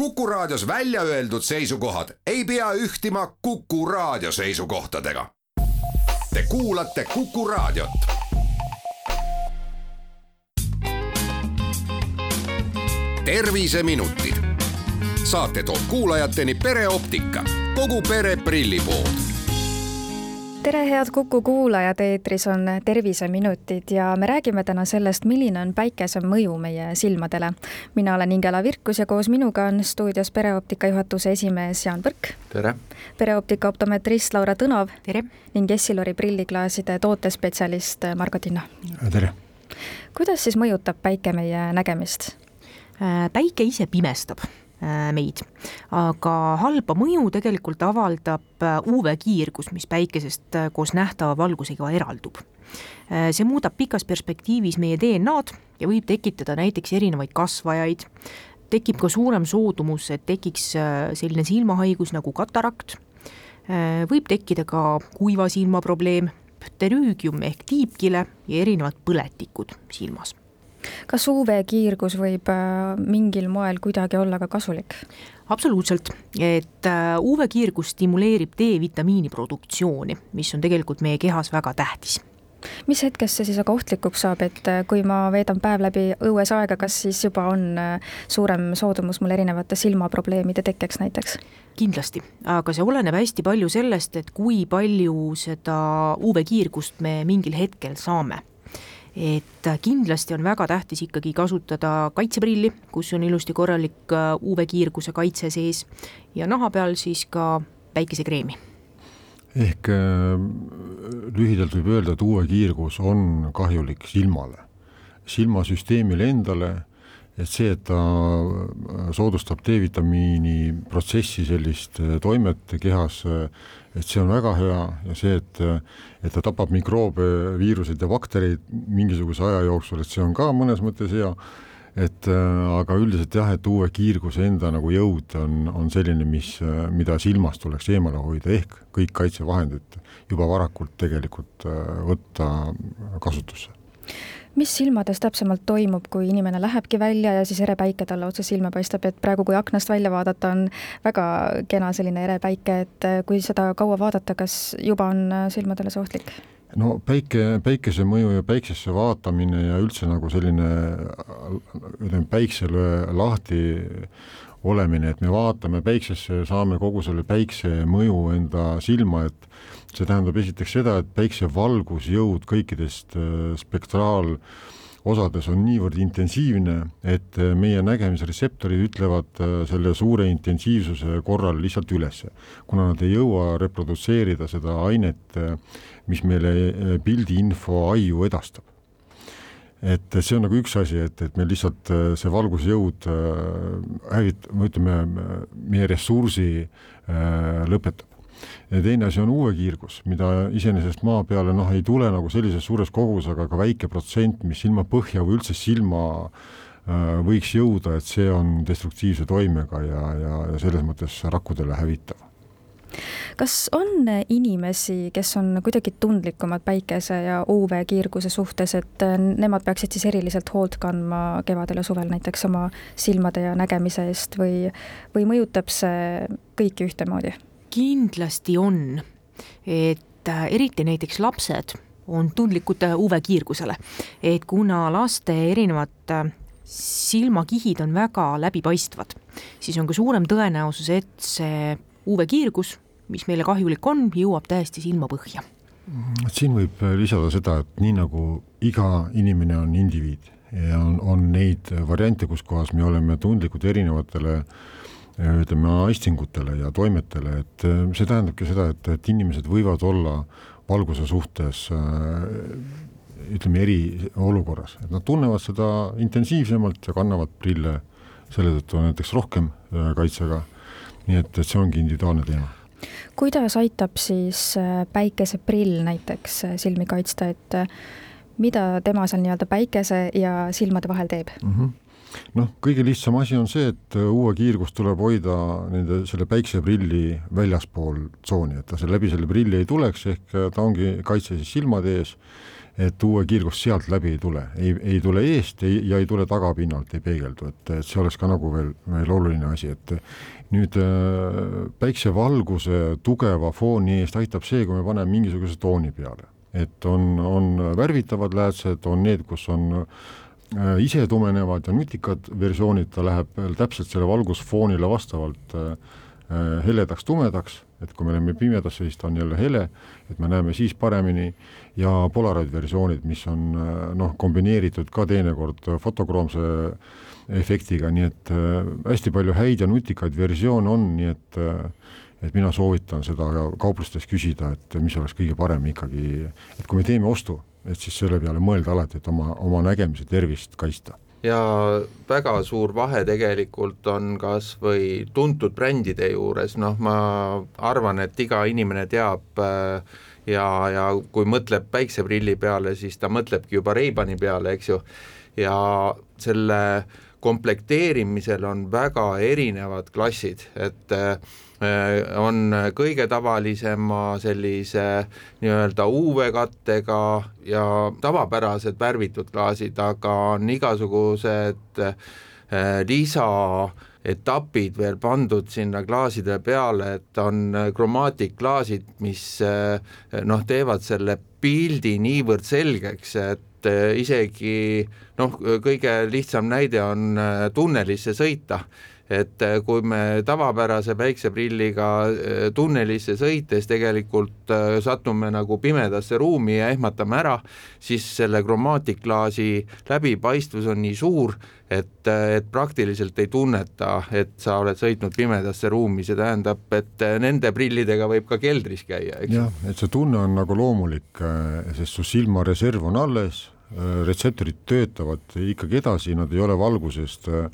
Kuku Raadios välja öeldud seisukohad ei pea ühtima Kuku Raadio seisukohtadega. Te kuulate Kuku Raadiot. terviseminutid. saate toob kuulajateni pereoptika, kogu pere prillipood tere, head Kuku kuulajad, eetris on Terviseminutid ja me räägime täna sellest, milline on päikese mõju meie silmadele. mina olen Ingela Virkus ja koos minuga on stuudios pereoptika juhatuse esimees Jaan Põrk. tere! pereoptika optometrist Laura Tõnov. tere! ning Essilori prilliklaaside tootespetsialist Margo Tinno. tere! kuidas siis mõjutab päike meie nägemist? Äh, päike ise pimestab Äh, meid. aga halba mõju tegelikult avaldab äh, UV-kiirgus, mis päikesest äh, koos nähtava valgusega eraldub. see muudab pikas perspektiivis meie DNA-d ja võib tekitada näiteks erinevaid kasvajaid, tekib ka suurem soodumus, et tekiks selline silmahaigus nagu katarakt, võib tekkida ka kuiva silma probleem, pterüügium ehk tiibkile ja erinevad põletikud silmas kas UV-kiirgus võib äh, mingil moel kuidagi olla ka kasulik? absoluutselt, et äh, UV-kiirgus stimuleerib D-vitamiini produktsiooni, mis on tegelikult meie kehas väga tähtis mis hetkest see siis aga ohtlikuks saab, et äh, kui ma veedan päev läbi õues aega, kas siis juba on suurem soodumus mul erinevate silmaprobleemide tekkeks näiteks? kindlasti, aga see oleneb hästi palju sellest, et kui palju seda UV-kiirgust me mingil hetkel saame et kindlasti on väga tähtis ikkagi kasutada kaitseprilli, kus on ilusti korralik äh, UV-kiirguse kaitse sees ja naha peal siis ka päikesekreemi. ehk äh, lühidalt võib öelda, et UV-kiirgus on kahjulik silmale, silmasüsteemile endale et see, et ta äh, soodustab D-vitamiini protsessi sellist äh, toimet kehas, äh, et see on väga hea ja see, et, et ta tapab mikroobe, viiruseid ja baktereid mingisuguse aja jooksul, et see on ka mõnes mõttes hea, et aga üldiselt jah, et uue kiirguse enda nagu jõud on, on selline, mis, mida silmast tuleks eemale hoida, ehk kõik kaitsevahendid juba varakult tegelikult võtta kasutusse mis silmades täpsemalt toimub, kui inimene lähebki välja ja siis ere päike talle otse silma paistab, et praegu, kui aknast välja vaadata, on väga kena selline ere päike, et äh, kui seda kaua vaadata, kas juba on äh, silmadele see ohtlik? no päike, päikese mõju ja päiksesse vaatamine ja üldse nagu selline ütleme, päiksele lahti olemine, et me vaatame päiksesse, saame kogu selle päikse mõju enda silma, et see tähendab esiteks seda, et päikse valgusjõud kõikidest äh, spektraalosades on niivõrd intensiivne, et äh, meie nägemisretseptorid ütlevad äh, selle suure intensiivsuse korral lihtsalt ülesse, kuna nad ei jõua reprodutseerida seda ainet, mis meile pildiinfo aiu edastab. Et see on nagu üks asi, et, et meil lihtsalt see valgusjõud hävit-, ütleme, meie ressursi äh, lõpetab ja teine asi on uue kiirgus, mida iseenesest maa peale noh, ei tule nagu sellises suures kogus, aga ka väike protsent, mis silma põhja või üldse silma äh, võiks jõuda, et see on destruktiivse toimega ja, ja, ja selles mõttes rakkudele hävitav kas on inimesi, kes on kuidagi tundlikumad päikese ja UV-kiirguse suhtes, et nemad peaksid siis eriliselt hoolt kandma kevadel ja suvel näiteks oma silmade ja nägemise eest või, või mõjutab see kõiki ühtemoodi? Kindlasti on, et äh, eriti näiteks lapsed on tundlikud äh, UV-kiirgusele, et kuna laste erinevad äh, silmakihid on väga läbipaistvad, siis on ka suurem tõenäosus, et see UV-kiirgus, mis meile kahjulik on, jõuab täiesti silmapõhja. siin võib lisada seda, et nii nagu iga inimene on indiviid ja on, on neid variante, kus kohas me oleme tundlikud erinevatele äh, ütleme, aistingutele ja toimetele, et äh, see tähendabki seda, et, et inimesed võivad olla valguse suhtes äh, ütleme, eriolukorras, et nad tunnevad seda intensiivsemalt ja kannavad prille selle tõttu näiteks rohkem äh, kaitsega, nii et, et see ongi individuaalne teema. kuidas aitab siis päikeseprill näiteks silmi kaitsta, et mida tema seal nii-öelda päikese ja silmade vahel teeb mm? -hmm noh, kõige lihtsam asi on see, et äh, uue kiirgust tuleb hoida nende, selle päikseprilli väljaspool tsooni, et ta seal läbi selle prilli ei tuleks, ehk äh, ta ongi kaitse siis silmade ees et uue kiirgus sealt läbi ei tule, ei, ei tule eest ei, ja ei tule tagapinnalt, ei peegeldu, et, et see oleks ka nagu veel, veel oluline asi, et nüüd äh, päiksevalguse tugeva fooni eest aitab see, kui me paneme mingisuguse tooni peale, et on, on värvitavad läätsed, on need, kus on äh, ise tumenevad ja nutikad versioonid, ta läheb täpselt selle valgusfoonile vastavalt äh, heledaks-tumedaks et kui me läheme pimedasse, siis ta on jälle hele, et me näeme siis paremini. Ja Polaroid versioonid, mis on noh, kombineeritud ka teinekord fotokroomse efektiga, nii et äh, hästi palju häid ja nutikaid versioone on, nii et äh, et mina soovitan seda kauplustes küsida, et mis oleks kõige parem ikkagi, et kui me teeme ostu, et siis selle peale mõelda alati, et oma, oma nägemise tervist kaitsta. Ja väga suur vahe tegelikult on kas või tuntud brändide juures, noh, ma arvan, et iga inimene teab äh, ja, ja kui mõtleb päikseprilli peale, siis ta mõtlebki juba Reibani peale, eks ju, ja selle komplekteerimisel on väga erinevad klassid, et äh, on kõige tavalisema sellise nii-öelda UV-kattega ja tavapärased värvitud klaasid, aga on igasugused äh, lisa etapid veel pandud sinna klaaside peale, et on kromaatklaasid, mis äh, noh, teevad selle pildi niivõrd selgeks, et isegi noh, kõige lihtsam näide on tunnelisse sõita et äh, kui me tavapärase päikseprilliga äh, tunnelisse sõites tegelikult äh, satume nagu pimedasse ruumi ja ehmatame ära, siis selle kromaatiklaasi läbipaistvus on nii suur, et, et praktiliselt ei tunneta, et sa oled sõitnud pimedasse ruumi, see tähendab, et nende prillidega võib ka keldris käia, eks. jah, et see tunne on nagu loomulik, sest su silmareserv on alles, retseptorid töötavad ikkagi edasi, nad ei ole valgusest äh,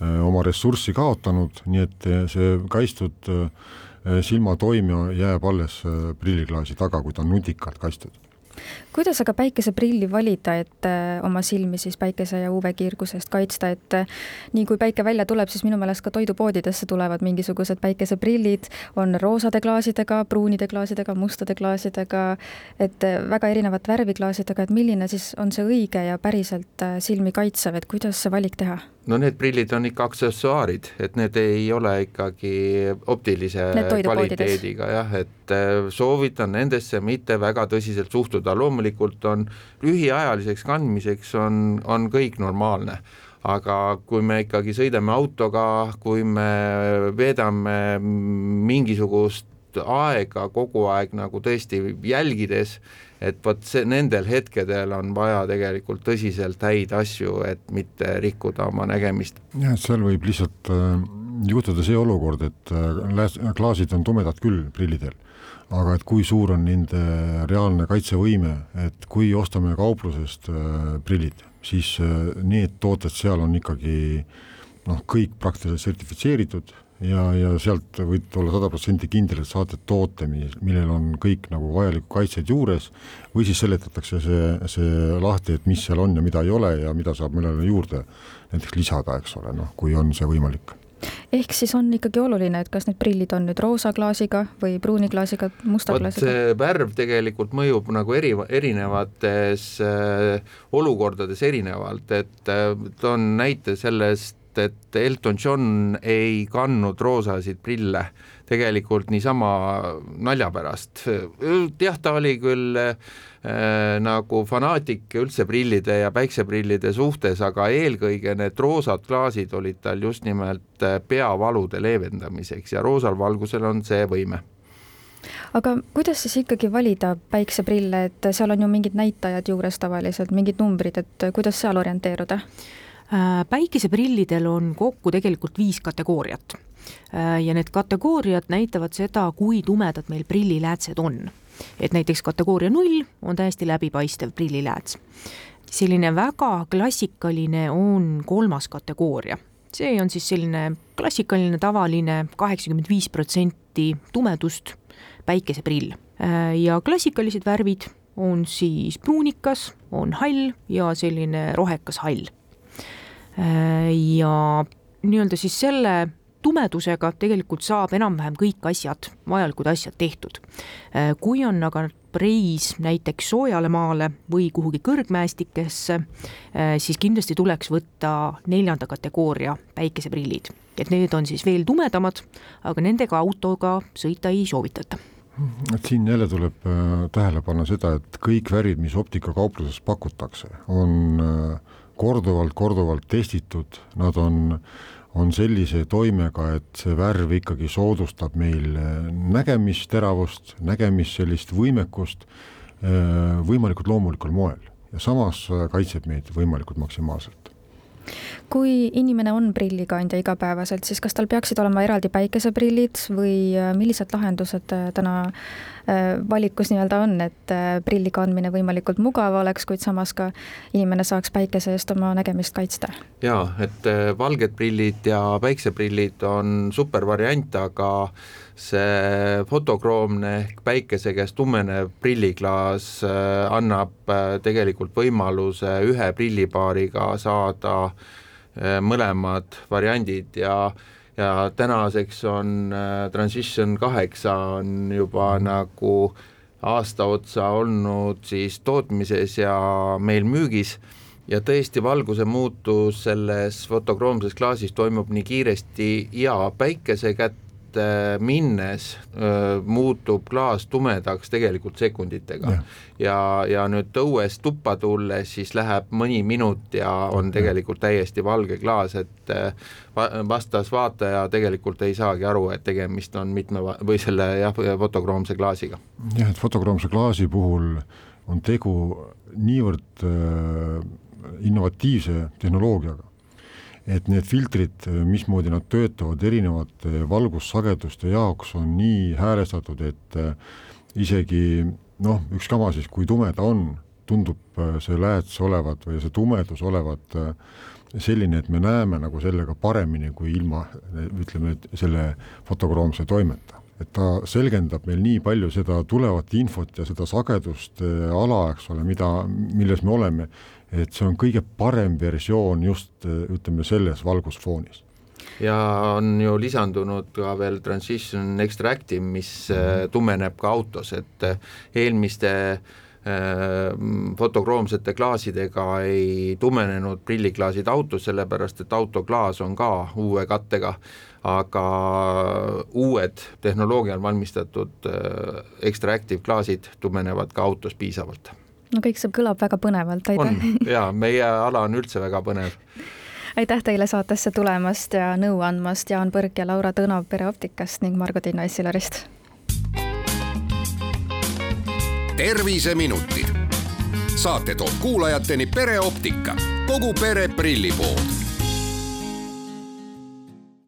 oma ressurssi kaotanud, nii et see kaitstud silmatoimja jääb alles prilliklaasi taga, kui ta on nutikalt kaitstud kuidas aga päikeseprilli valida, et oma silmi siis päikese ja UV-kiirgusest kaitsta, et nii kui päike välja tuleb, siis minu meelest ka toidupoodidesse tulevad mingisugused päikeseprillid, on roosade klaasidega, pruunide klaasidega, mustade klaasidega, et väga erinevat värvi klaasidega, et milline siis on see õige ja päriselt silmi kaitsev, et kuidas see valik teha? No need prillid on ikka aksessuaarid, et need ei ole ikkagi optilise kvaliteediga jah, et soovitan nendesse mitte väga tõsiselt suhtuda, loomulikult on lühiajaliseks kandmiseks on, on kõik normaalne. Aga kui me ikkagi sõidame autoga, kui me veedame mingisugust aega kogu aeg nagu tõesti jälgides, et vot see, nendel hetkedel on vaja tegelikult tõsiselt häid asju, et mitte rikkuda oma nägemist. jah, et seal võib lihtsalt äh, juhtuda see olukord, et äh, klaasid on tumedad küll prillidel aga et kui suur on nende reaalne kaitsevõime, et kui ostame kauplusest äh, prillid, siis need tooted seal on ikkagi noh, kõik praktiliselt sertifitseeritud ja, ja sealt võite olla sada protsenti kindel, et saate toote, millel on kõik nagu vajalikud kaitsed juures, või siis seletatakse see, see lahti, et mis seal on ja mida ei ole ja mida saab millele juurde näiteks lisada, eks ole, noh, kui on see võimalik ehk siis on ikkagi oluline, et kas need prillid on nüüd roosa klaasiga või pruuni klaasiga, musta Võt, klaasiga? see värv tegelikult mõjub nagu eri, erinevates äh, olukordades erinevalt, et äh, toon näite sellest, et Elton John ei kandnud roosasid prille tegelikult niisama nalja pärast. jah, ta oli küll äh, nagu fanaatik üldse prillide ja päikseprillide suhtes, aga eelkõige need roosad klaasid olid tal just nimelt äh, peavalude leevendamiseks ja roosal valgusel on see võime aga kuidas siis ikkagi valida päikseprille, et seal on ju mingid näitajad juures tavaliselt, mingid numbrid, et kuidas seal orienteeruda? Äh, päikeseprillidel on kokku tegelikult viis kategooriat Äh, ja need kategooriad näitavad seda, kui tumedad meil prilliläätsed on. et näiteks kategooria null on täiesti läbipaistev prillilääts. selline väga klassikaline on kolmas kategooria, see on siis selline klassikaline tavaline kaheksakümmend viis protsenti tumedust päikeseprill äh, ja klassikalised värvid on siis pruunikas, on hall ja selline rohekas hall. Äh, ja nii-öelda siis selle tumedusega tegelikult saab enam-vähem kõik asjad, vajalikud asjad tehtud. Äh, kui on aga reis näiteks soojale maale või kuhugi kõrgmäestikesse, siis kindlasti tuleks võtta neljanda kategooria päikeseprillid. et need on siis veel tumedamad, aga nendega autoga sõita ei soovitata et siin jälle tuleb äh, tähele panna seda, et kõik värid, mis optikakaupluses pakutakse, on äh, korduvalt, korduvalt testitud, nad on, on sellise toimega, et see värv ikkagi soodustab meil äh, nägemisteravust, nägemist sellist võimekust võimalikult loomulikul moel. Ja samas kaitseb meid võimalikult maksimaalselt kui inimene on prillikandja igapäevaselt, siis kas tal peaksid olema eraldi päikeseprillid või äh, millised lahendused äh, täna äh, valikus nii-öelda on, et prilli kandmine võimalikult mugav oleks, kuid samas ka inimene saaks päikese eest oma nägemist kaitsta? jaa, et valged prillid ja päikseprillid on super variant, aga see fotokroomne ehk päikese käes tummenev prilliklaas annab tegelikult võimaluse ühe prillipaariga saada äh, Äh, mõlemad variandid ja ja tänaseks on äh, Transition kaheksa on juba nagu aasta otsa olnud siis tootmises ja meil müügis. Ja tõesti, valguse muutus selles fotokroomses klaasis toimub nii kiiresti ja päikese kätte ette minnes öö, muutub klaas tumedaks tegelikult sekunditega. ja, ja, ja nüüd õues tuppa tulles siis läheb mõni minut ja on tegelikult täiesti valge klaas, et vastas vaataja tegelikult ei saagi aru, et tegemist on mitme või selle jah, fotokroomse klaasiga. jah, et fotokroomse klaasi puhul on tegu niivõrd äh, innovatiivse tehnoloogiaga, et need filtrid, mismoodi nad töötavad erinevate valgussageduste jaoks, on nii häälestatud, et äh, isegi noh, ükskama siis, kui tume ta on, tundub äh, see lääts olevat või see tumedus olevat äh, selline, et me näeme nagu sellega paremini kui ilma ütleme, selle fotokroomse toimeta. et ta selgendab meil nii palju seda tulevat infot ja seda sagedust ala, eks ole, mida, milles me oleme et see on kõige parem versioon just ütleme selles valgusfoonis ja on ju lisandunud ka veel Transition Extractive, mis mm. tumeneb ka autos, et äh, eelmiste äh, fotokroomsete klaasidega ei tumenenud prilliklaasid autos, sellepärast et autoklaas on ka uue kattega, aga uued tehnoloogial valmistatud äh, Extractive klaasid tumenevad ka autos piisavalt no kõik see kõlab väga põnevalt, aitäh. jaa, meie ala on üldse väga põnev aitäh teile saatesse tulemast ja nõu andmast, Jaan Põrg ja Laura Tõnav Pereoptikast ning Margo Tiina Essilarist. terviseminutid. saate toob kuulajateni Pereoptika, kogu pere prillipood